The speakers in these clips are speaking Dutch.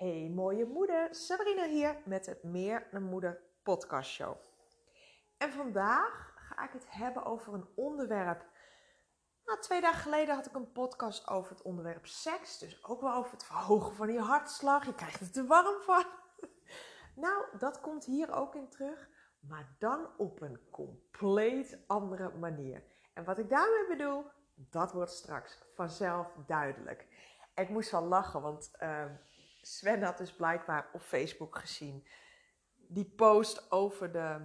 Hey mooie moeder, Sabrina hier met het Meer naar Moeder podcast show. En vandaag ga ik het hebben over een onderwerp. Nou, twee dagen geleden had ik een podcast over het onderwerp seks. Dus ook wel over het verhogen van je hartslag. Je krijgt het er warm van. Nou, dat komt hier ook in terug. Maar dan op een compleet andere manier. En wat ik daarmee bedoel, dat wordt straks vanzelf duidelijk. ik moest wel lachen, want... Uh, Sven had dus blijkbaar op Facebook gezien die post over de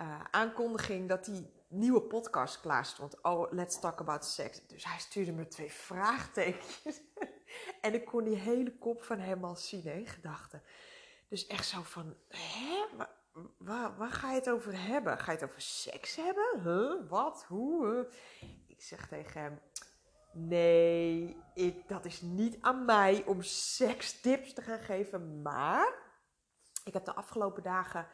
uh, aankondiging dat die nieuwe podcast klaar stond. Oh, let's talk about sex. Dus hij stuurde me twee vraagtekens. en ik kon die hele kop van hem al zien, hè, gedachten. Dus echt zo van, hè, waar, waar, ga je het over hebben? Ga je het over seks hebben? Huh? Wat? Hoe? Ik zeg tegen hem, Nee, ik, dat is niet aan mij om sekstips te gaan geven. Maar ik heb de afgelopen dagen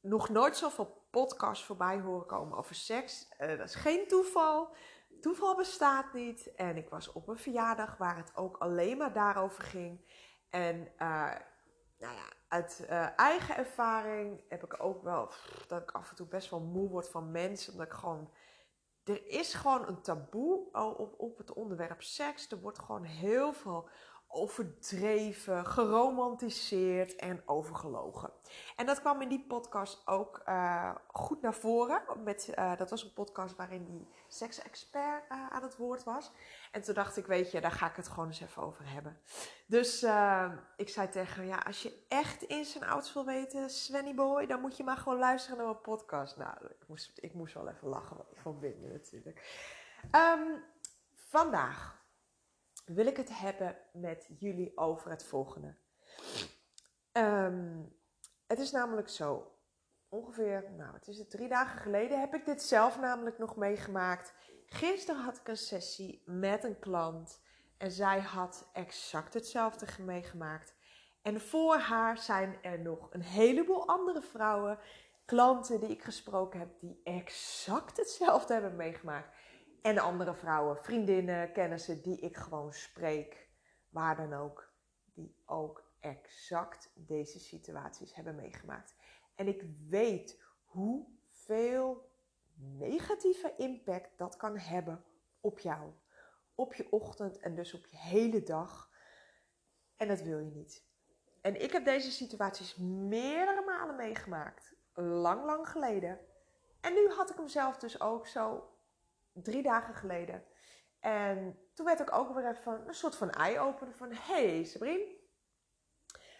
nog nooit zoveel podcasts voorbij horen komen over seks. Uh, dat is geen toeval. Toeval bestaat niet. En ik was op een verjaardag waar het ook alleen maar daarover ging. En uh, nou ja, uit uh, eigen ervaring heb ik ook wel dat ik af en toe best wel moe word van mensen. Omdat ik gewoon er is gewoon een taboe op, op het onderwerp seks. Er wordt gewoon heel veel overdreven, geromantiseerd en overgelogen. En dat kwam in die podcast ook uh, goed naar voren. Met, uh, dat was een podcast waarin die seksexpert uh, aan het woord was. En toen dacht ik, weet je, daar ga ik het gewoon eens even over hebben. Dus ik zei tegen ja, als je echt in zijn ouds wil weten, Svenny boy, dan moet je maar gewoon luisteren naar mijn podcast. Nou, ik moest, ik moest wel even lachen van binnen natuurlijk. Um, vandaag wil ik het hebben met jullie over het volgende. Um, het is namelijk zo, ongeveer, nou het is drie dagen geleden heb ik dit zelf namelijk nog meegemaakt. Gisteren had ik een sessie met een klant en zij had exact hetzelfde meegemaakt. En voor haar zijn er nog een heleboel andere vrouwen, klanten die ik gesproken heb, die exact hetzelfde hebben meegemaakt. En andere vrouwen, vriendinnen, kennissen die ik gewoon spreek, waar dan ook, die ook exact deze situaties hebben meegemaakt. En ik weet hoeveel negatieve impact dat kan hebben op jou, op je ochtend en dus op je hele dag. En dat wil je niet. En ik heb deze situaties meerdere malen meegemaakt, lang, lang geleden. En nu had ik hem zelf dus ook zo drie dagen geleden. En toen werd ik ook weer even een soort van eye-opener van... hey, Sabrine.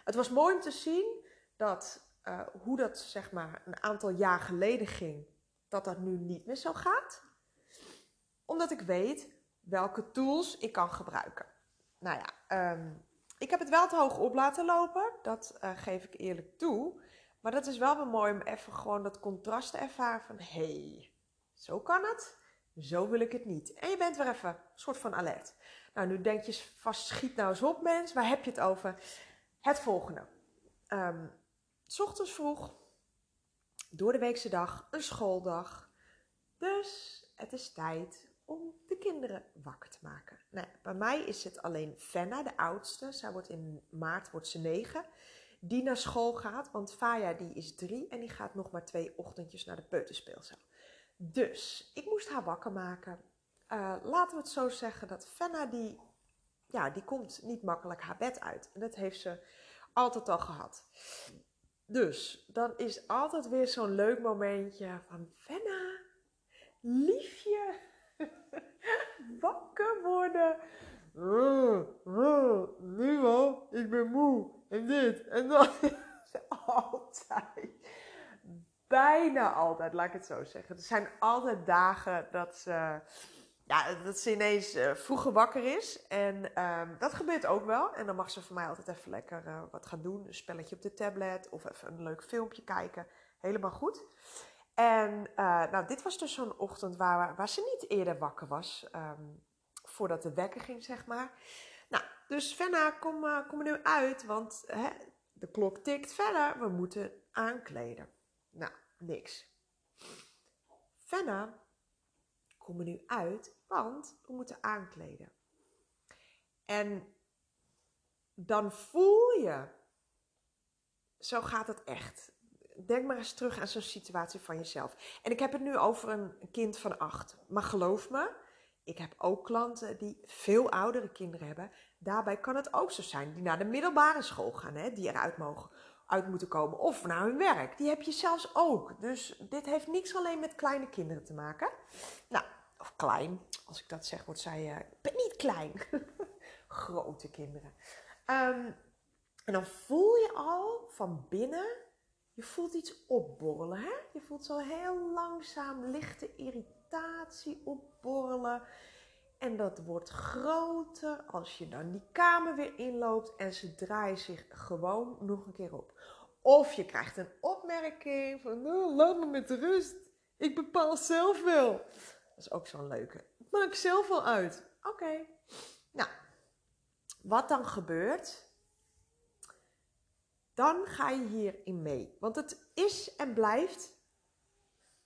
Het was mooi om te zien dat uh, hoe dat zeg maar een aantal jaar geleden ging... dat dat nu niet meer zo gaat. Omdat ik weet welke tools ik kan gebruiken. Nou ja, um, ik heb het wel te hoog op laten lopen. Dat uh, geef ik eerlijk toe. Maar dat is wel weer mooi om even gewoon dat contrast te ervaren van... hey, zo kan het. Zo wil ik het niet. En je bent weer even een soort van alert. Nou, nu denk je vast, schiet nou eens op mens. Waar heb je het over? Het volgende. Um, s ochtends vroeg, door de weekse dag, een schooldag. Dus het is tijd om de kinderen wakker te maken. Nou, bij mij is het alleen Fenna, de oudste. Zij wordt in maart wordt ze negen. Die naar school gaat, want Faya die is drie en die gaat nog maar twee ochtendjes naar de peuterspeelzaal. Dus ik moest haar wakker maken. Uh, laten we het zo zeggen dat Fenna die, ja, die komt niet makkelijk haar bed uit. En dat heeft ze altijd al gehad. Dus dan is altijd weer zo'n leuk momentje van Fenna, liefje, wakker worden. Nu al, ik ben moe. En dit en dat. altijd bijna altijd, laat ik het zo zeggen. Er zijn altijd dagen dat ze, ja, dat ze ineens uh, vroeger wakker is. En um, dat gebeurt ook wel. En dan mag ze voor mij altijd even lekker uh, wat gaan doen. Een spelletje op de tablet of even een leuk filmpje kijken. Helemaal goed. En uh, nou, dit was dus zo'n ochtend waar, waar ze niet eerder wakker was. Um, voordat de wekker ging, zeg maar. Nou, dus Fenna, kom, kom er nu uit, want hè, de klok tikt verder. We moeten aankleden. Nou, niks. Fenna, kom er nu uit, want we moeten aankleden. En dan voel je, zo gaat het echt. Denk maar eens terug aan zo'n situatie van jezelf. En ik heb het nu over een kind van acht. Maar geloof me, ik heb ook klanten die veel oudere kinderen hebben. Daarbij kan het ook zo zijn die naar de middelbare school gaan, hè, die eruit mogen, uit moeten komen. Of naar hun werk. Die heb je zelfs ook. Dus dit heeft niks alleen met kleine kinderen te maken. Nou, of klein. Als ik dat zeg, wordt zij. Uh, ik ben niet klein. Grote kinderen. Ehm, en dan voel je al van binnen. Je voelt iets opborrelen. Hè? Je voelt zo heel langzaam lichte irritatie opborrelen. En dat wordt groter als je dan die kamer weer inloopt en ze draaien zich gewoon nog een keer op. Of je krijgt een opmerking van, oh, laat me met rust. Ik bepaal zelf wel. Dat is ook zo'n leuke. Ik maak zelf wel uit. Oké. Nou, wat dan gebeurt, dan ga je hierin mee. Want het is en blijft,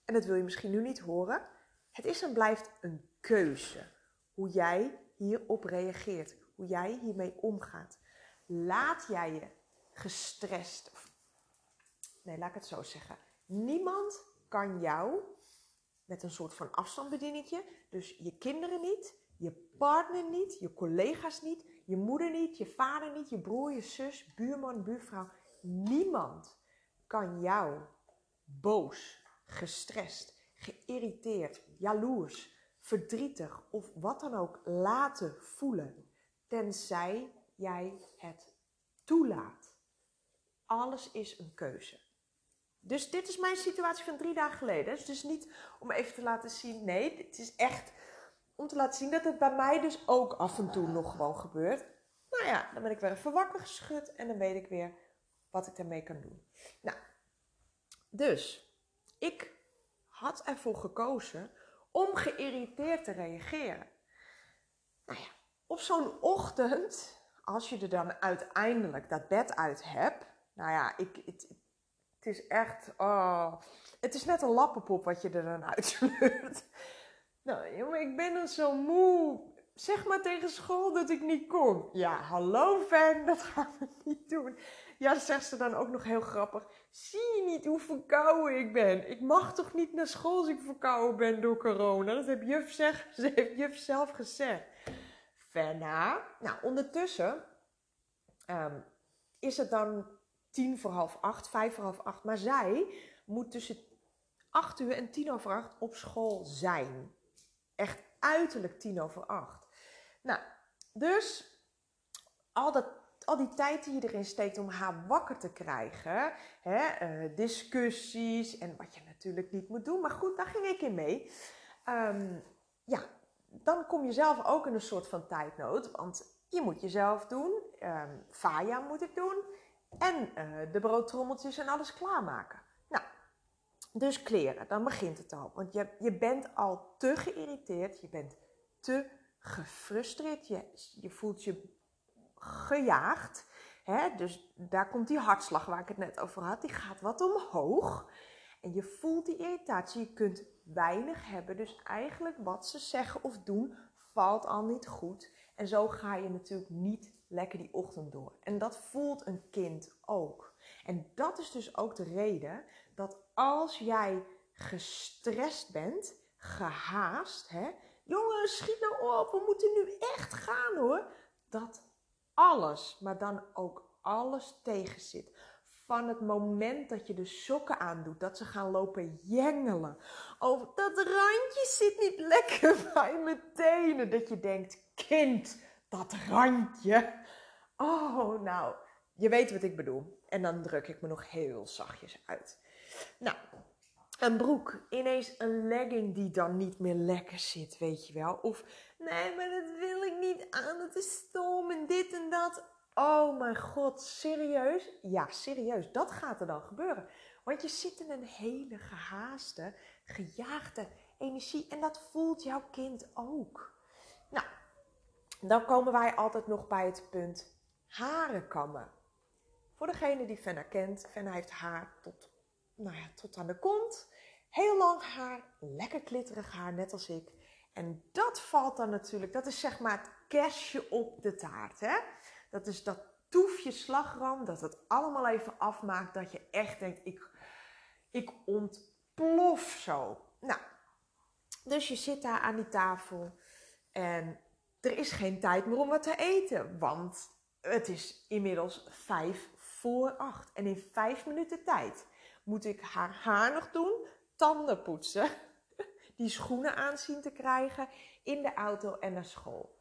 en dat wil je misschien nu niet horen, het is en blijft een keuze hoe jij hierop reageert, hoe jij hiermee omgaat. Laat jij je gestrest, nee, laat ik het zo zeggen. Niemand kan jou met een soort van afstandsbedieningje, dus je kinderen niet, je partner niet, je collega's niet, je moeder niet, je vader niet, je broer, je zus, buurman, buurvrouw. Niemand kan jou boos, gestrest, geïrriteerd, jaloers, verdrietig of wat dan ook laten voelen, tenzij jij het toelaat. Alles is een keuze. Dus dit is mijn situatie van drie dagen geleden. Dus, niet om even te laten zien, nee, het is echt om te laten zien dat het bij mij dus ook af en toe nog gewoon gebeurt. Nou ja, dan ben ik weer even wakker geschud en dan weet ik weer wat ik daarmee kan doen. Nou, dus ik had ervoor gekozen om geïrriteerd te reageren. Nou ja, op zo'n ochtend, als je er dan uiteindelijk dat bed uit hebt, nou ja, ik, het, het is echt, oh, het is net een lappenpop wat je er dan uitsleurt. Nou, jongen, ik ben dan zo moe. Zeg maar tegen school dat ik niet kom. Ja, hallo fan, dat gaan we niet doen. Ja, zegt ze dan ook nog heel grappig. Zie je niet hoe verkouden ik ben? Ik mag toch niet naar school als ik verkouden ben door corona? Dat heb juf, zeg, ze heeft juf zelf gezegd. Fenna. Nou, ondertussen ehm, is het dan tien voor half acht, vijf voor half acht. Maar zij moet tussen acht uur en tien over acht op school zijn. Echt uiterlijk tien over acht. Nou, dus al, dat, al die tijd die je erin steekt om haar wakker te krijgen, hè, uh, discussies en wat je natuurlijk niet moet doen, maar goed, daar ging ik in mee. Um, ja, dan kom je zelf ook in een soort van tijdnood, want je moet jezelf doen, um, Faya moet ik doen en uh, de broodtrommeltjes en alles klaarmaken. Dus kleren, dan begint het al. Want je, je bent al te geïrriteerd, je bent te gefrustreerd, je, je voelt je gejaagd. Hè? Dus daar komt die hartslag waar ik het net over had, die gaat wat omhoog. En je voelt die irritatie, je kunt weinig hebben. Dus eigenlijk wat ze zeggen of doen, valt al niet goed. En zo ga je natuurlijk niet lekker die ochtend door. En dat voelt een kind ook. En dat is dus ook de reden dat als jij gestrest bent, gehaast, hè, jongens, schiet nou op, we moeten nu echt gaan hoor, dat alles, maar dan ook alles tegenzit. Van het moment dat je de sokken aandoet, dat ze gaan lopen jengelen. Of dat randje zit niet lekker bij mijn tenen. Dat je denkt, kind, dat randje. Oh, nou, je weet wat ik bedoel. En dan druk ik me nog heel zachtjes uit. Nou, een broek, ineens een legging die dan niet meer lekker zit, weet je wel. Of, nee, maar dat wil ik niet aan, het is stom en dit dat. Oh mijn god, serieus? Ja, serieus, dat gaat er dan gebeuren. Want je zit in een hele gehaaste, gejaagde energie en dat voelt jouw kind ook. Nou, dan komen wij altijd nog bij het punt haren kammen. Voor degene die Fenna kent, Fenna heeft haar tot nou ja, tot aan de kont. Heel lang haar, lekker klitterig haar, net als ik. En dat valt dan natuurlijk, dat is zeg maar het kerstje op de taart. Hè? Dat is dat toefje slagroom, dat het allemaal even afmaakt, dat je echt denkt, ik, ik ontplof zo. Nou, dus je zit daar aan die tafel en er is geen tijd meer om wat te eten, want het is inmiddels vijf voor acht. En in vijf minuten tijd moet ik haar haar nog doen, tanden poetsen, die schoenen aanzien te krijgen, in de auto en naar school.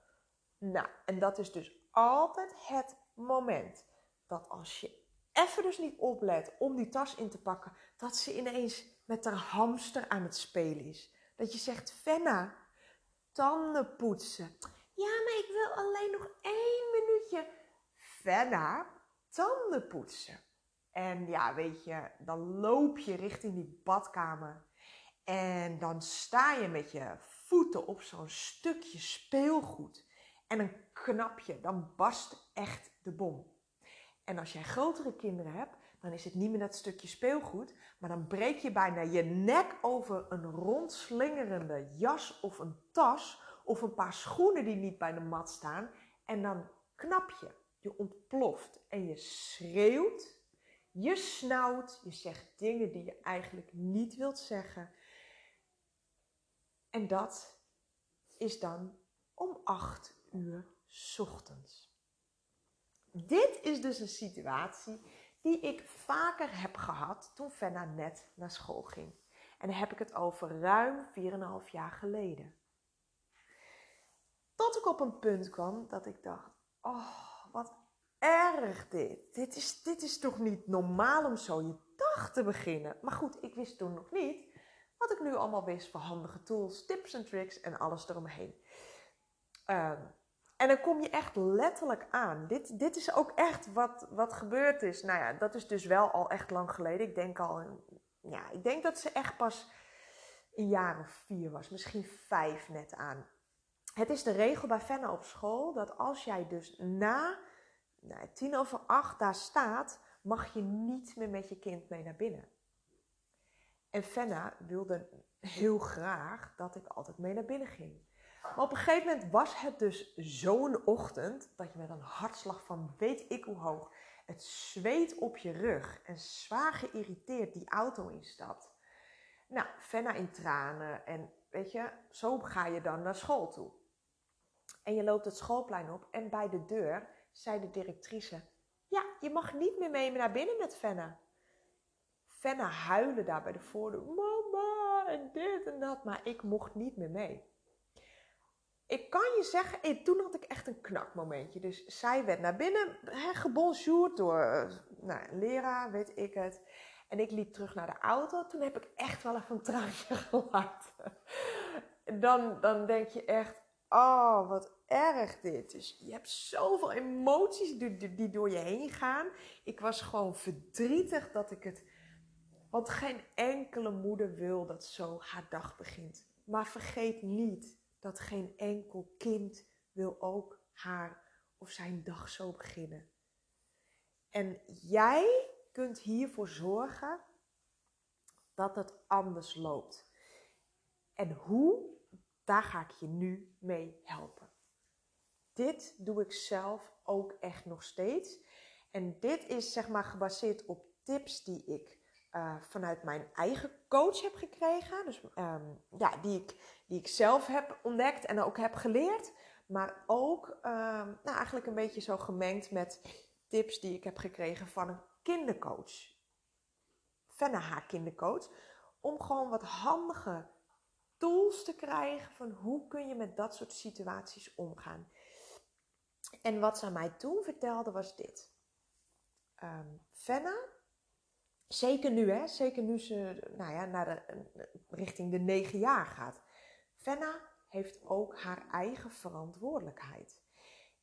Nou, en dat is dus altijd het moment dat als je even dus niet oplet om die tas in te pakken, dat ze ineens met haar hamster aan het spelen is. Dat je zegt, Fenna, tanden poetsen. Ja, maar ik wil alleen nog één minuutje. Fenna, tanden poetsen. En ja, weet je, dan loop je richting die badkamer. En dan sta je met je voeten op zo'n stukje speelgoed. En een knapje, dan barst echt de bom. En als jij grotere kinderen hebt, dan is het niet meer dat stukje speelgoed, maar dan breek je bijna je nek over een rondslingerende jas of een tas of een paar schoenen die niet bij de mat staan. En dan knap je, je ontploft en je schreeuwt, je snauwt, je zegt dingen die je eigenlijk niet wilt zeggen. En dat is dan om 8 uur ochtends. Dit is dus een situatie die ik vaker heb gehad toen Fenna net naar school ging. En dan heb ik het over ruim 4,5 jaar geleden. Tot ik op een punt kwam dat ik dacht: Oh, wat erg dit. Dit is, dit is toch niet normaal om zo je dag te beginnen? Maar goed, ik wist toen nog niet wat ik nu allemaal wist voor handige tools, tips en tricks en alles eromheen. Um, en dan kom je echt letterlijk aan. Dit, dit is ook echt wat, wat gebeurd is. Nou ja, dat is dus wel al echt lang geleden. Ik denk al, ja, ik denk dat ze echt pas een jaar of vier was. Misschien vijf net aan. Het is de regel bij Fenna op school dat als jij dus na nou, tien over acht daar staat, mag je niet meer met je kind mee naar binnen. En Fenna wilde heel graag dat ik altijd mee naar binnen ging. Maar op een gegeven moment was het dus zo'n ochtend dat je met een hartslag van weet ik hoe hoog, het zweet op je rug en zwaar geïrriteerd die auto instapt. Nou, Fenna in tranen en weet je, zo ga je dan naar school toe. En je loopt het schoolplein op en bij de deur zei de directrice: Ja, je mag niet meer mee naar binnen met Fenna. Fenna huilde daar bij de voordeur: Mama, en dit en dat, maar ik mocht niet meer mee ik kan je zeggen, toen had ik echt een knakmomentje. Dus zij werd naar binnen gebonjourd door uh, nou, een leraar, weet ik het. En ik liep terug naar de auto. Toen heb ik echt wel even een traantje gelaten. Dan, dan denk je echt, oh, wat erg dit. Dus je hebt zoveel emoties die, die door je heen gaan. Ik was gewoon verdrietig dat ik het... Want geen enkele moeder wil dat zo haar dag begint. Maar vergeet niet dat geen enkel kind wil ook haar of zijn dag zo beginnen. En jij kunt hiervoor zorgen dat het anders loopt. En hoe, daar ga ik je nu mee helpen. Dit doe ik zelf ook echt nog steeds. En dit is zeg maar gebaseerd op tips die ik uh, vanuit mijn eigen coach heb gekregen. Dus um, ja, die ik, die ik zelf heb ontdekt en ook heb geleerd. Maar ook um, nou, eigenlijk een beetje zo gemengd met tips die ik heb gekregen van een kindercoach. Fenna haar kindercoach. Om gewoon wat handige tools te krijgen van hoe kun je met dat soort situaties omgaan. En wat ze mij toen vertelde was dit. Um, Fenna Zeker nu, hè? Zeker nu ze nou ja, naar de, richting de negen jaar gaat. Fenna heeft ook haar eigen verantwoordelijkheid.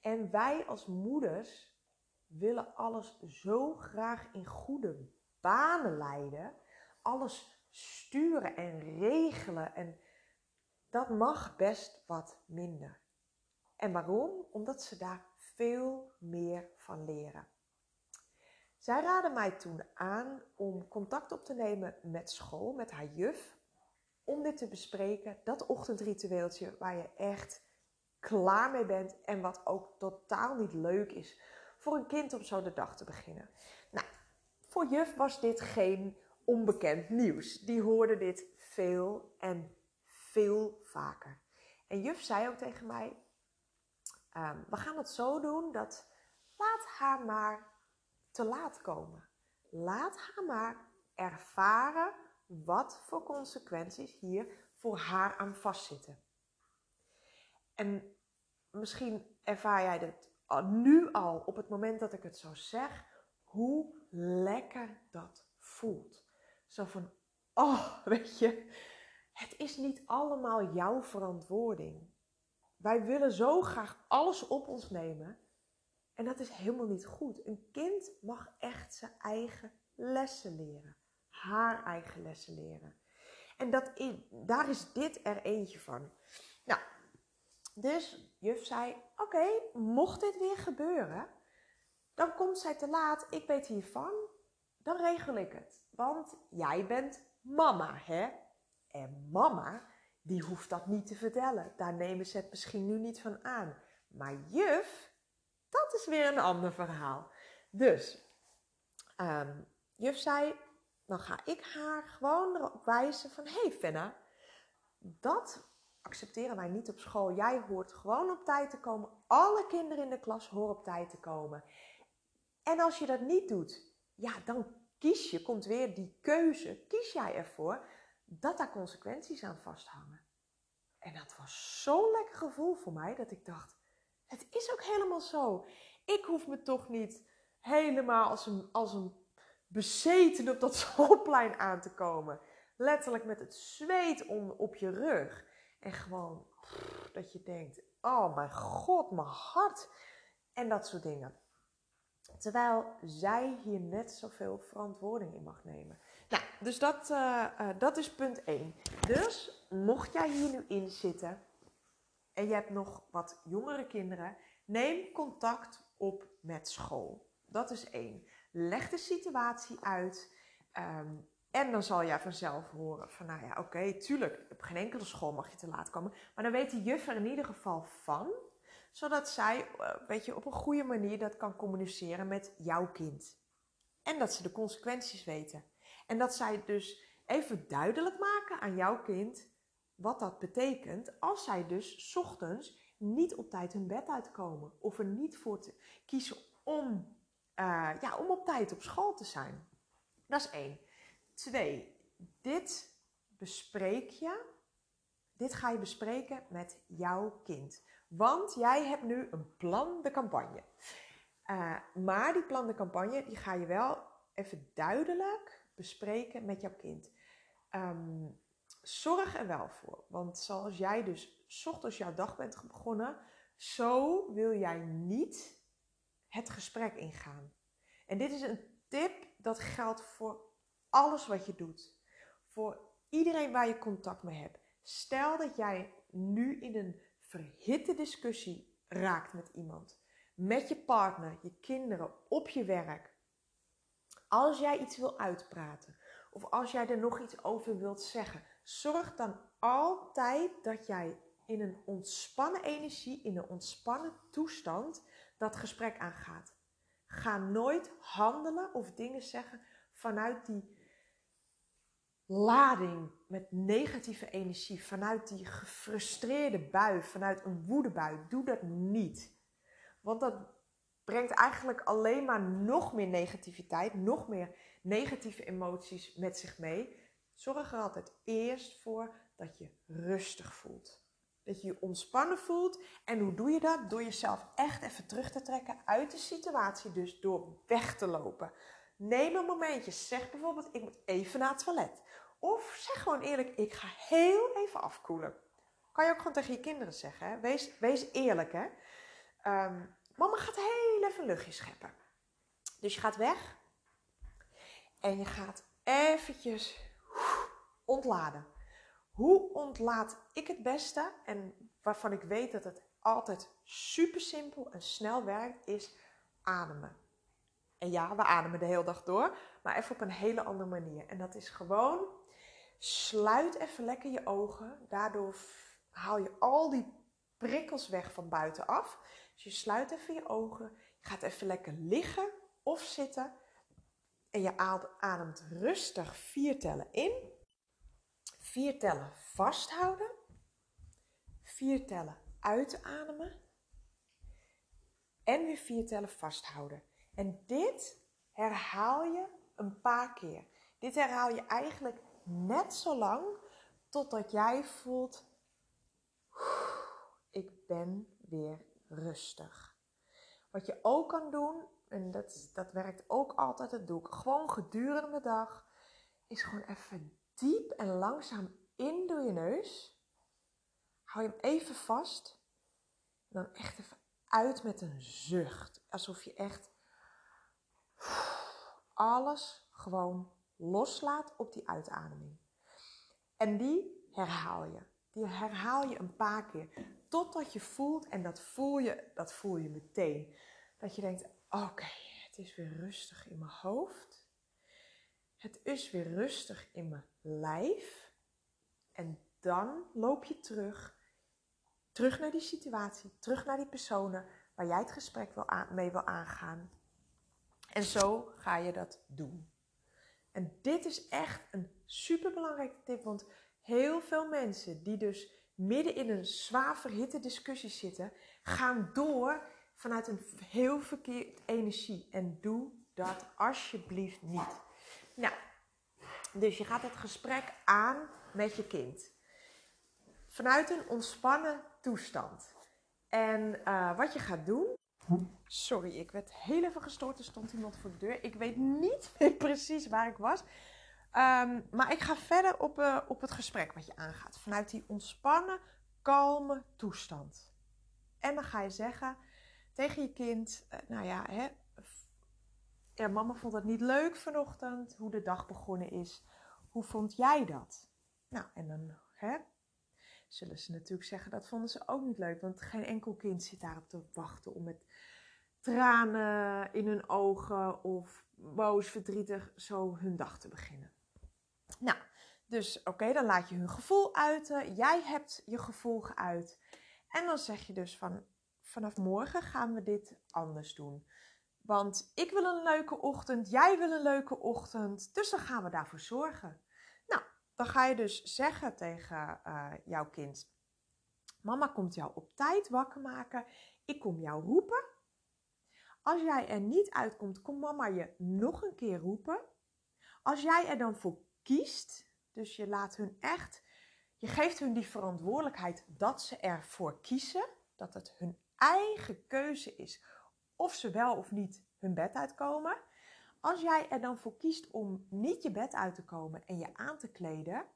En wij als moeders willen alles zo graag in goede banen leiden. Alles sturen en regelen. En dat mag best wat minder. En waarom? Omdat ze daar veel meer van leren. Zij raadde mij toen aan om contact op te nemen met school, met haar juf, om dit te bespreken. Dat ochtendritueeltje waar je echt klaar mee bent en wat ook totaal niet leuk is voor een kind om zo de dag te beginnen. Nou, voor juf was dit geen onbekend nieuws. Die hoorde dit veel en veel vaker. En juf zei ook tegen mij: ehm, We gaan het zo doen dat laat haar maar te laat komen. Laat haar maar ervaren wat voor consequenties hier voor haar aan vastzitten. En misschien ervaar jij dit nu al op het moment dat ik het zo zeg, hoe lekker dat voelt. Zo van, oh, weet je, het is niet allemaal jouw verantwoording. Wij willen zo graag alles op ons nemen. En dat is helemaal niet goed. Een kind mag echt zijn eigen lessen leren. Haar eigen lessen leren. En dat daar is dit er eentje van. Nou, dus juf zei: Oké, mocht dit weer gebeuren, dan komt zij te laat. Ik weet hiervan. Dan regel ik het. Want jij bent mama, hè? En mama, die hoeft dat niet te vertellen. Daar nemen ze het misschien nu niet van aan. Maar juf, dat is weer een ander verhaal. Dus, um, juf zei, dan ga ik haar gewoon wijzen van... Hey Fenna, dat accepteren wij niet op school. Jij hoort gewoon op tijd te komen. Alle kinderen in de klas horen op tijd te komen. En als je dat niet doet, ja, dan kies je, komt weer die keuze, kies jij ervoor dat daar consequenties aan vasthangen. En dat was zo'n lekker gevoel voor mij dat ik dacht, het is ook helemaal zo. Ik hoef me toch niet helemaal als een, als een bezeten op dat schoolplein aan te komen. Letterlijk met het zweet om, op je rug. En gewoon dat je denkt, oh mijn god, mijn hart. En dat soort dingen. Terwijl zij hier net zoveel verantwoording in mag nemen. Nou, dus dat, uh, uh, dat is punt 1. Dus mocht jij hier nu in zitten en je hebt nog wat jongere kinderen, neem contact op met school. Dat is één. Leg de situatie uit. Um, en dan zal jij vanzelf horen van, nou ja, oké, tuurlijk, op geen enkele school mag je te laat komen. Maar dan weet de juf er in ieder geval van, zodat zij, eh, weet je, op een goede manier dat kan communiceren met jouw kind. En dat ze de consequenties weten. En dat zij dus even duidelijk maken aan jouw kind wat dat betekent als zij dus ochtends niet op tijd hun bed uitkomen. Of er niet voor te kiezen om, uh, ja, om op tijd op school te zijn. Dat is één. Twee, dit bespreek je. Dit ga je bespreken met jouw kind. Want jij hebt nu een plan de campagne. Uh, maar die plan de campagne, die ga je wel even duidelijk bespreken met jouw kind. Um, zorg er wel voor. Want zoals jij dus ochtends jouw dag bent begonnen, zo wil jij niet het gesprek ingaan. En dit is een tip dat geldt voor alles wat je doet. Voor iedereen waar je contact mee hebt. Stel dat jij nu in een verhitte discussie raakt met iemand. Met je partner, je kinderen, op je werk. Als jij iets wil uitpraten of als jij er nog iets over wilt zeggen, zorg dan altijd dat jij in een ontspannen energie, in een ontspannen toestand dat gesprek aangaat. Ga nooit handelen of dingen zeggen vanuit die lading met negatieve energie, vanuit die gefrustreerde bui, vanuit een woedebui, doe dat niet. Want dat brengt eigenlijk alleen maar nog meer negativiteit, nog meer negatieve emoties met zich mee. Zorg er altijd eerst voor dat je rustig voelt. Dat je je ontspannen voelt. En hoe doe je dat? Door jezelf echt even terug te trekken uit de situatie. Dus door weg te lopen. Neem een momentje. Zeg bijvoorbeeld, ik moet even naar het toilet. Of zeg gewoon eerlijk, ik ga heel even afkoelen. Kan je ook gewoon tegen je kinderen zeggen. Hè? Wees, wees eerlijk. Hè? Um, mama gaat heel even luchtje scheppen. Dus je gaat weg. En je gaat eventjes ontladen. Hoe ontlaat ik het beste? En waarvan ik weet dat het altijd super simpel en snel werkt, is ademen. En ja, we ademen de hele dag door, maar even op een hele andere manier. En dat is gewoon sluit even lekker je ogen. Daardoor haal je al die prikkels weg van buitenaf. Dus je sluit even je ogen. Je gaat even lekker liggen of zitten. En je ademt rustig vier tellen in. Vier tellen vasthouden. Vier tellen uitademen. En weer vier tellen vasthouden. En dit herhaal je een paar keer. Dit herhaal je eigenlijk net zo lang totdat jij voelt: ik ben weer rustig. Wat je ook kan doen, en dat, dat werkt ook altijd, dat doe ik gewoon gedurende de dag, is gewoon even diep en langzaam in door je neus. Hou je hem even vast. En dan echt even uit met een zucht. Alsof je echt alles gewoon loslaat op die uitademing. En die herhaal je. Die herhaal je een paar keer. Totdat je voelt, en dat voel je, dat voel je meteen. Dat je denkt, oké, het is weer rustig in mijn hoofd. Het is weer rustig in mijn lijf. En dan loop je terug. Terug naar die situatie. Terug naar die personen waar jij het gesprek mee wil aangaan. En zo ga je dat doen. En dit is echt een superbelangrijke tip, want heel veel mensen die dus midden in een zwaar verhitte discussie zitten, gaan door vanuit een heel verkeerd energie. En doe dat alsjeblieft niet. Nou, dus je gaat het gesprek aan met je kind. Vanuit een ontspannen toestand. En uh, wat je gaat doen. Sorry, ik werd heel even gestoord. Er stond iemand voor de deur. Ik weet niet meer precies waar ik was. Um, maar ik ga verder op, uh, op het gesprek wat je aangaat. Vanuit die ontspannen, kalme toestand. En dan ga je zeggen tegen je kind: uh, Nou ja, hè, ja, mama vond het niet leuk vanochtend hoe de dag begonnen is. Hoe vond jij dat? Nou, en dan hè, zullen ze natuurlijk zeggen dat vonden ze ook niet leuk. Want geen enkel kind zit daarop te wachten om met tranen in hun ogen of boos, verdrietig zo hun dag te beginnen. Nou, dus oké, dan laat je hun gevoel uiten. Jij hebt je gevoel geuit. En dan zeg je dus van vanaf morgen gaan we dit anders doen. Want ik wil een leuke ochtend, jij wil een leuke ochtend, dus dan gaan we daarvoor zorgen. Nou, dan ga je dus zeggen tegen uh, jouw kind: Mama komt jou op tijd wakker maken. Ik kom jou roepen. Als jij er niet uitkomt, komt mama je nog een keer roepen. Als jij er dan voor kiest, dus je laat hun echt, je geeft hun die verantwoordelijkheid dat ze ervoor kiezen, dat het hun eigen keuze is of ze wel of niet hun bed uitkomen. Als jij er dan voor kiest om niet je bed uit te komen en je aan te kleden,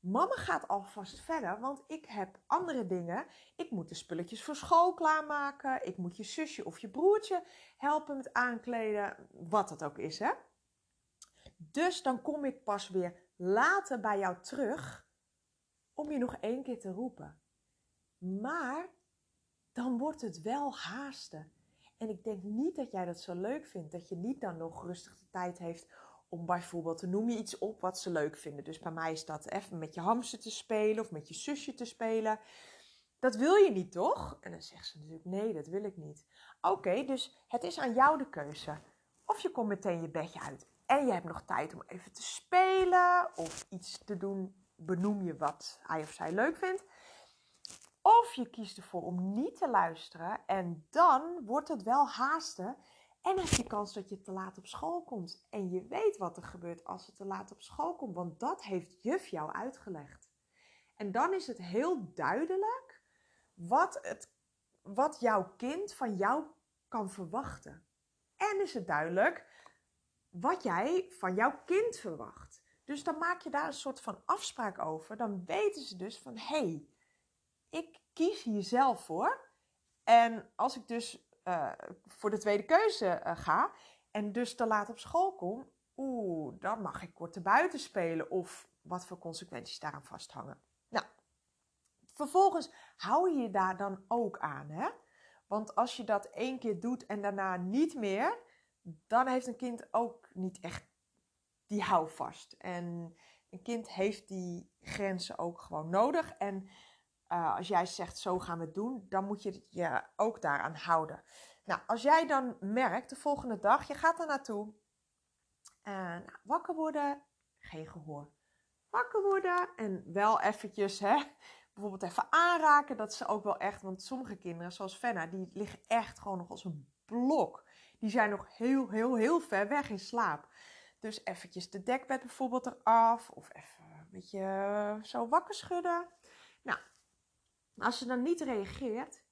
mama gaat alvast verder, want ik heb andere dingen. Ik moet de spulletjes voor school klaarmaken. Ik moet je zusje of je broertje helpen met aankleden, wat het ook is, hè? Dus dan kom ik pas weer later bij jou terug om je nog één keer te roepen. Maar dan wordt het wel haasten. En ik denk niet dat jij dat zo leuk vindt. Dat je niet dan nog rustig de tijd heeft om bijvoorbeeld, te noem je iets op wat ze leuk vinden. Dus bij mij is dat even met je hamster te spelen of met je zusje te spelen. Dat wil je niet, toch? En dan zegt ze natuurlijk, nee, dat wil ik niet. Oké, dus het is aan jou de keuze. Of je komt meteen je bedje uit en je hebt nog tijd om even te spelen of iets te doen. Benoem je wat hij of zij leuk vindt. Of je kiest ervoor om niet te luisteren en dan wordt het wel haasten. En heb je kans dat je te laat op school komt. En je weet wat er gebeurt als je te laat op school komt, want dat heeft juf jou uitgelegd. En dan is het heel duidelijk wat, het, wat jouw kind van jou kan verwachten. En is het duidelijk wat jij van jouw kind verwacht. Dus dan maak je daar een soort van afspraak over. Dan weten ze dus van hé, hey, ik kies hier zelf voor. En als ik dus uh, voor de tweede keuze uh, ga en dus te laat op school kom, oeh, dan mag ik korte buiten spelen of wat voor consequenties daaraan vasthangen. Nou, vervolgens hou je je daar dan ook aan, hè? Want als je dat één keer doet en daarna niet meer, dan heeft een kind ook niet echt die houvast. En een kind heeft die grenzen ook gewoon nodig. En uh, als jij zegt, zo gaan we het doen, dan moet je je ook daaraan houden. Nou, als jij dan merkt de volgende dag, je gaat er naartoe, uh, nou, wakker worden, geen gehoor. Wakker worden en wel eventjes, hè, bijvoorbeeld even aanraken. Dat ze ook wel echt, want sommige kinderen, zoals Fenna, die liggen echt gewoon nog als een blok. Die zijn nog heel, heel, heel ver weg in slaap. Dus eventjes de dekbed bijvoorbeeld eraf. Of even een beetje eh, zo wakker schudden. Nou, als ze dan niet reageert,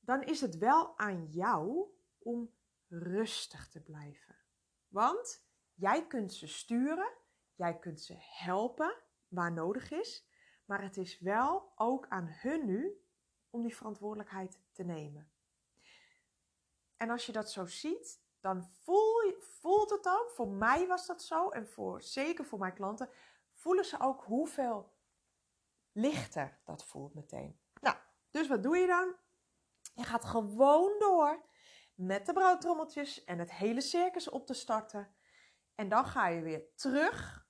dan is het wel aan jou om rustig te blijven. Want jij kunt ze sturen, jij kunt ze helpen waar nodig is. Maar het is wel ook aan hun nu om die verantwoordelijkheid te nemen. En als je dat zo ziet, dan voel, voelt het ook, voor mij was dat zo en voor, zeker voor mijn klanten, voelen ze ook hoeveel lichter dat voelt meteen. Dus wat doe je dan? Je gaat gewoon door met de broodtrommeltjes en het hele circus op te starten. En dan ga je weer terug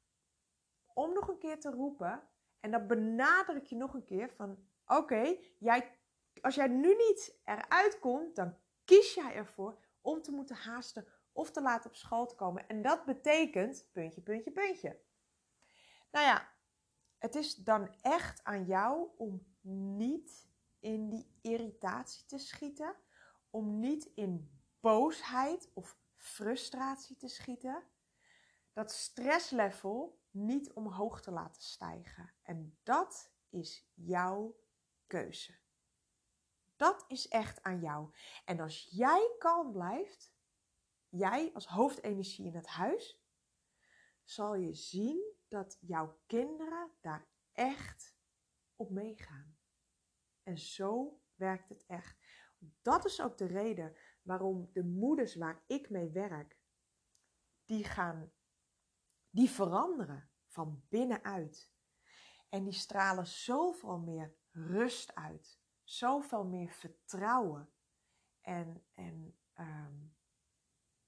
om nog een keer te roepen. En dan benadruk je nog een keer van: oké, jij, als jij nu niet eruit komt, dan kies jij ervoor om te moeten haasten of te laat op school te komen. En dat betekent puntje, puntje, puntje. Nou ja, het is dan echt aan jou om niet in die irritatie te schieten, om niet in boosheid of frustratie te schieten. Dat stresslevel niet omhoog te laten stijgen. En dat is jouw keuze. Dat is echt aan jou. En als jij kalm blijft, jij als hoofdenergie in het huis, zal je zien dat jouw kinderen daar echt op meegaan. En zo werkt het echt. Dat is ook de reden waarom de moeders waar ik mee werk, die gaan, die veranderen van binnenuit. En die stralen zoveel meer rust uit zoveel meer vertrouwen en, en um,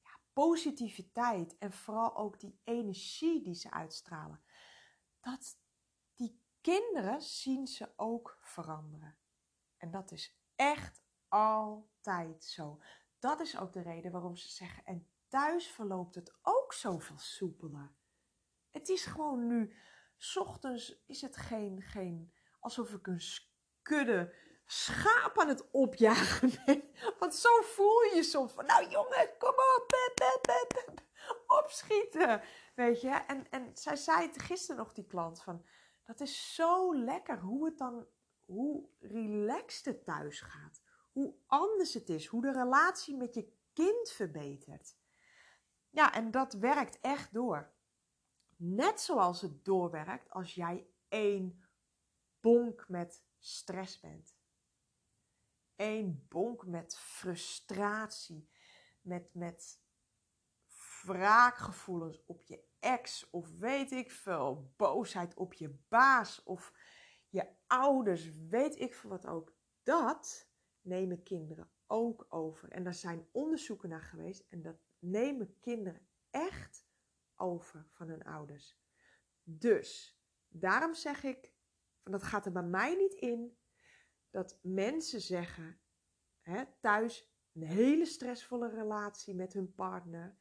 ja, positiviteit en vooral ook die energie die ze uitstralen. Dat die kinderen zien ze ook veranderen. En dat is echt altijd zo. Dat is ook de reden waarom ze zeggen, en thuis verloopt het ook zoveel soepeler. Het is gewoon nu, s ochtends is het geen, geen alsof ik een kudde schaap aan het opjagen bent. Want zo voel je je soms van, nou jongen, kom op, opschieten. Weet je, en, en zij zei het gisteren nog, die klant, van, dat is zo lekker hoe het dan, hoe relaxed het thuis gaat. Hoe anders het is, hoe de relatie met je kind verbetert. Ja, en dat werkt echt door. Net zoals het doorwerkt als jij één bonk met stress bent één bonk met frustratie, met, met wraakgevoelens op je ex of weet ik veel, boosheid op je baas of je ouders, weet ik veel wat ook. Dat nemen kinderen ook over. En daar zijn onderzoeken naar geweest en dat nemen kinderen echt over van hun ouders. Dus daarom zeg ik, dat gaat er bij mij niet in dat mensen zeggen, hè, thuis een hele stressvolle relatie met hun partner.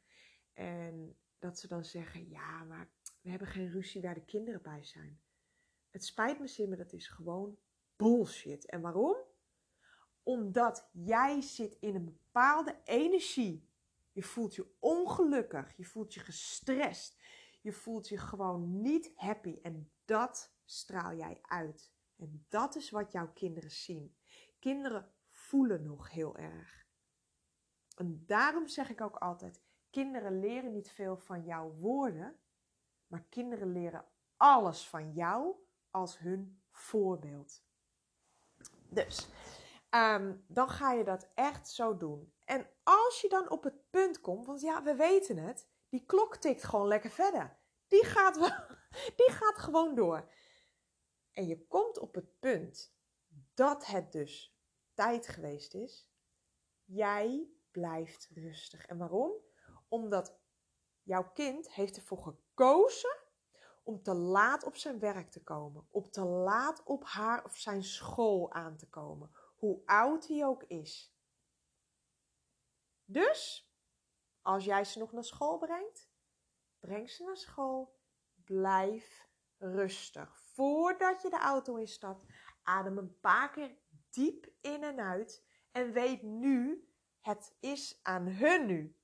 En dat ze dan zeggen, ja, maar we hebben geen ruzie waar de kinderen bij zijn. Het spijt me zeer, maar dat is gewoon bullshit. En waarom? Omdat jij zit in een bepaalde energie. Je voelt je ongelukkig, je voelt je gestrest, je voelt je gewoon niet happy. En dat straal jij uit. En dat is wat jouw kinderen zien. Kinderen voelen nog heel erg. En daarom zeg ik ook altijd: kinderen leren niet veel van jouw woorden, maar kinderen leren alles van jou als hun voorbeeld. Dus ehm, dan ga je dat echt zo doen. En als je dan op het punt komt, want ja, we weten het, die klok tikt gewoon lekker verder. Die gaat, die gaat gewoon door. En je komt op het punt dat het dus tijd geweest is. Jij blijft rustig. En waarom? Omdat jouw kind heeft ervoor gekozen om te laat op zijn werk te komen. Om te laat op haar of zijn school aan te komen. Hoe oud hij ook is. Dus, als jij ze nog naar school brengt, breng ze naar school. Blijf rustig. Voordat je de auto instapt, adem een paar keer diep in en uit. En weet nu, het is aan hun nu.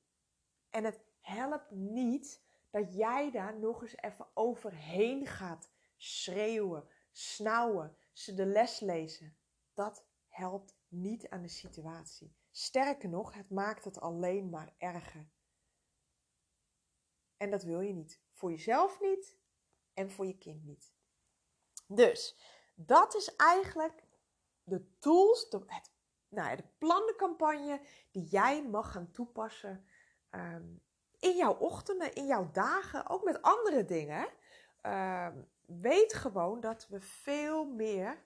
En het helpt niet dat jij daar nog eens even overheen gaat schreeuwen, snauwen, ze de les lezen. Dat helpt niet aan de situatie. Sterker nog, het maakt het alleen maar erger. En dat wil je niet. Voor jezelf niet en voor je kind niet. Dus dat is eigenlijk de tools, de, het, nou, de plannencampagne die jij mag gaan toepassen ehm, in jouw ochtenden, in jouw dagen, ook met andere dingen. Ehm, weet gewoon dat we veel meer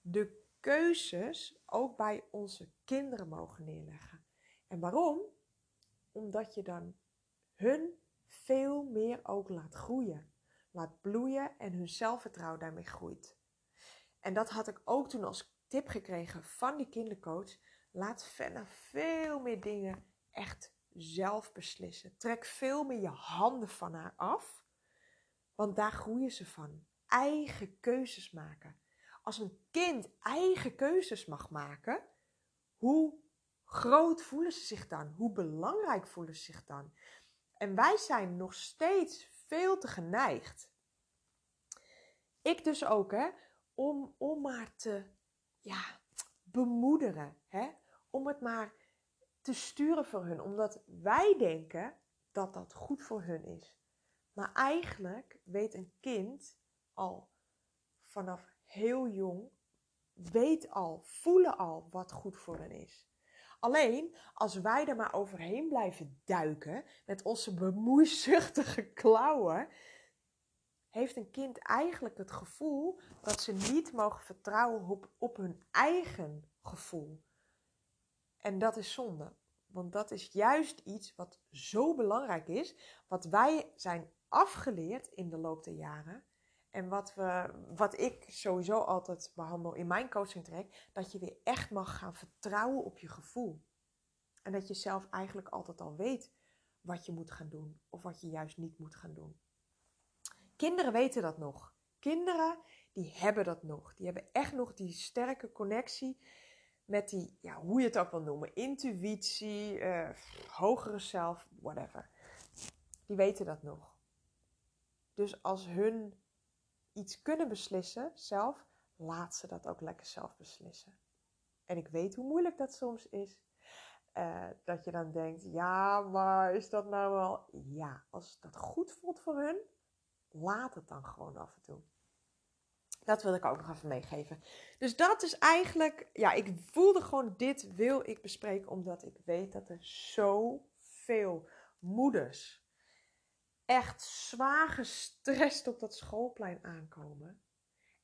de keuzes ook bij onze kinderen mogen neerleggen. En waarom? Omdat je dan hun veel meer ook laat groeien, laat bloeien en hun zelfvertrouwen daarmee groeit. En dat had ik ook toen als tip gekregen van die kindercoach. Laat Fenna veel meer dingen echt zelf beslissen. Trek veel meer je handen van haar af, want daar groeien ze van. Eigen keuzes maken. Als een kind eigen keuzes mag maken, hoe groot voelen ze zich dan? Hoe belangrijk voelen ze zich dan? En wij zijn nog steeds veel te geneigd. Ik dus ook, hè, om, om maar te ja, bemoederen. Hè? Om het maar te sturen voor hun. Omdat wij denken dat dat goed voor hun is. Maar eigenlijk weet een kind al vanaf heel jong, weet al, voelen al wat goed voor hen is. Alleen als wij er maar overheen blijven duiken met onze bemoeizuchtige klauwen, heeft een kind eigenlijk het gevoel dat ze niet mogen vertrouwen op, op hun eigen gevoel. En dat is zonde. Want dat is juist iets wat zo belangrijk is, wat wij zijn afgeleerd in de loop der jaren. En wat, we, wat ik sowieso altijd behandel in mijn coaching trek, dat je weer echt mag gaan vertrouwen op je gevoel. En dat je zelf eigenlijk altijd al weet wat je moet gaan doen of wat je juist niet moet gaan doen. Kinderen weten dat nog. Kinderen die hebben dat nog. Die hebben echt nog die sterke connectie met die, ja, hoe je het ook wil noemen, intuïtie, uh, hogere zelf, whatever. Die weten dat nog. Dus als hun iets kunnen beslissen zelf, laat ze dat ook lekker zelf beslissen. En ik weet hoe moeilijk dat soms is. Uh, dat je dan denkt, ja, maar is dat nou wel... Ja, als dat goed voelt voor hun, laat het dan gewoon af en toe. Dat wil ik ook nog even meegeven. Dus dat is eigenlijk, ja, ik voelde gewoon dit wil ik bespreken, omdat ik weet dat er zoveel moeders echt zwaar gestrest op dat schoolplein aankomen.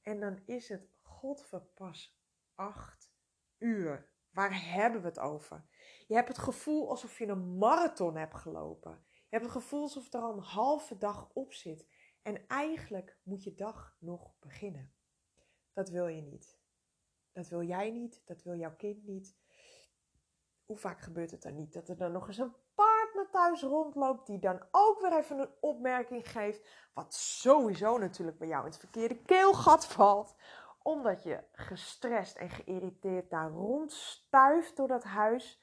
En dan is het godverpas acht uur. Waar hebben we het over? Je hebt het gevoel alsof je een marathon hebt gelopen. Je hebt het gevoel alsof er al een halve dag op zit. En eigenlijk moet je dag nog beginnen. Dat wil je niet. Dat wil jij niet, dat wil jouw kind niet. Hoe vaak gebeurt het dan niet dat er dan nog eens een partner thuis rondloopt die dan ook weer even een opmerking geeft, wat sowieso natuurlijk bij jou in het verkeerde keelgat valt, omdat je gestrest en geïrriteerd daar rondstuift door dat huis.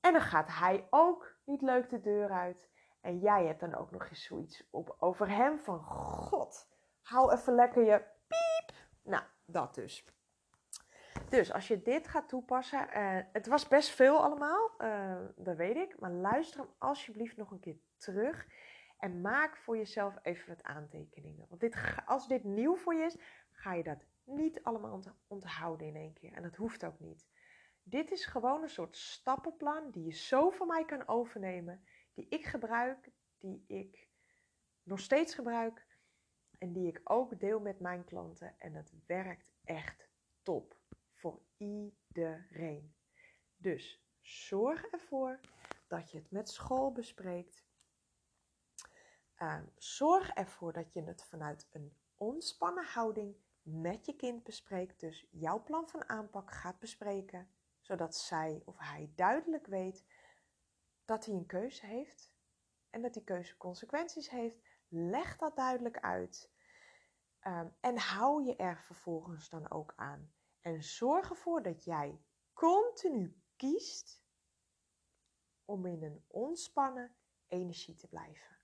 En dan gaat hij ook niet leuk de deur uit. En jij hebt dan ook nog eens zoiets op, over hem van God. Hou even lekker je piep. Nou, dat dus. Dus als je dit gaat toepassen, uh, het was best veel allemaal, uh, dat weet ik. Maar luister hem alsjeblieft nog een keer terug. En maak voor jezelf even wat aantekeningen. Want dit, als dit nieuw voor je is, ga je dat niet allemaal onthouden in één keer. En dat hoeft ook niet. Dit is gewoon een soort stappenplan die je zo van mij kan overnemen die ik gebruik, die ik nog steeds gebruik en die ik ook deel met mijn klanten. En het werkt echt top voor iedereen. Dus zorg ervoor dat je het met school bespreekt. Uh, zorg ervoor dat je het vanuit een ontspannen houding met je kind bespreekt. Dus jouw plan van aanpak gaat bespreken, zodat zij of hij duidelijk weet dat hij een keuze heeft en dat die keuze consequenties heeft. Leg dat duidelijk uit. Ehm, en hou je er vervolgens dan ook aan. En zorg ervoor dat jij continu kiest om in een ontspannen energie te blijven.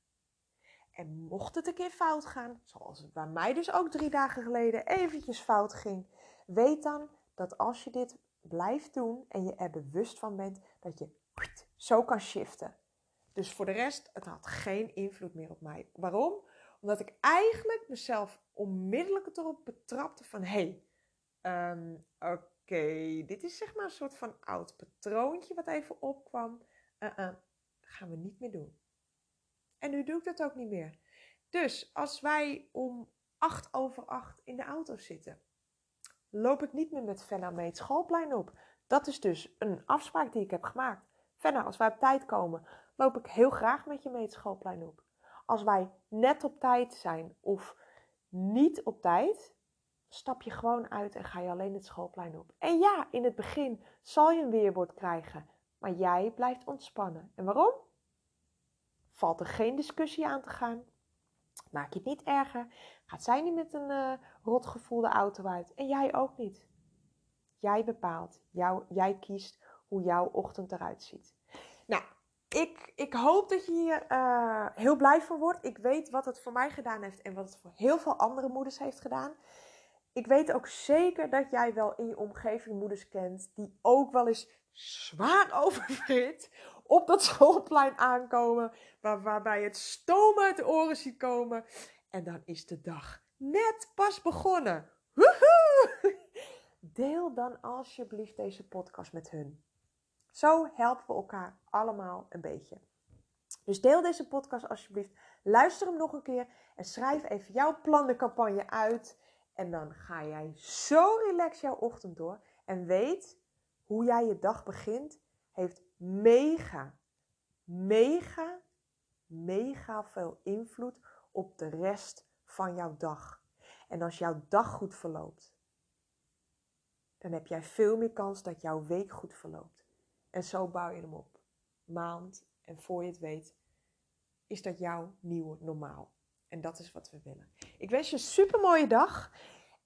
En mocht het een keer fout gaan, zoals het bij mij dus ook drie dagen geleden eventjes fout ging, weet dan dat als je dit blijft doen en je er bewust van bent, dat je zo kan shiften. Dus voor de rest, het had geen invloed meer op mij. Waarom? Omdat ik eigenlijk mezelf onmiddellijk erop betrapte van... hé, hey, ehm, oké, dit is zeg maar een soort van oud patroontje wat even opkwam. Uh gaan we niet meer doen. En nu doe ik dat ook niet meer. Dus als wij om acht over acht in de auto zitten, loop ik niet meer met Fenna mee het schoolplein op. Dat is dus een afspraak die ik heb gemaakt. Fenna, als wij op tijd komen, loop ik heel graag met je mee het schoolplein op. Als wij net op tijd zijn of niet op tijd, stap je gewoon uit en ga je alleen het schoolplein op. En ja, in het begin zal je een weerbord krijgen, maar jij blijft ontspannen. En waarom? Valt er geen discussie aan te gaan. Maak je het niet erger. Gaat zij niet met een uh, rotgevoelde auto uit. En jij ook niet. Jij bepaalt. Jou, jij kiest hoe jouw ochtend eruit ziet. Nou, ik, ik hoop dat je hier uh, heel blij van wordt. Ik weet wat het voor mij gedaan heeft en wat het voor heel veel andere moeders heeft gedaan. Ik weet ook zeker dat jij wel in je omgeving moeders kent die ook wel eens zwaar overfrit op dat schoolplein aankomen, waar, waarbij het stoom uit de oren ziet komen. En dan is de dag net pas begonnen. Woehoe! Deel dan alsjeblieft deze podcast met hun. Zo helpen we elkaar allemaal een beetje. Dus deel deze podcast alsjeblieft. Luister hem nog een keer en schrijf even jouw plannencampagne uit. En dan ga jij zo relax jouw ochtend door. En weet hoe jij je dag begint, heeft mega, mega, mega veel invloed op de rest van jouw dag. En als jouw dag goed verloopt, dan heb jij veel meer kans dat jouw week goed verloopt. En zo bouw je hem op. Maand en voor je het weet, is dat jouw nieuwe normaal. En dat is wat we willen. Ik wens je een super mooie dag.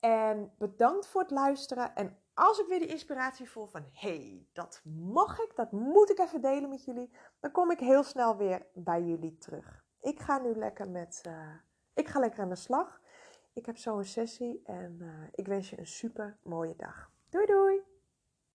En bedankt voor het luisteren. En als ik weer de inspiratie voel van hey, dat mag ik, dat moet ik even delen met jullie, dan kom ik heel snel weer bij jullie terug. Ik ga nu lekker met, uh, ik ga lekker aan de slag. Ik heb zo een sessie en uh, ik wens je een super mooie dag. Doei doei!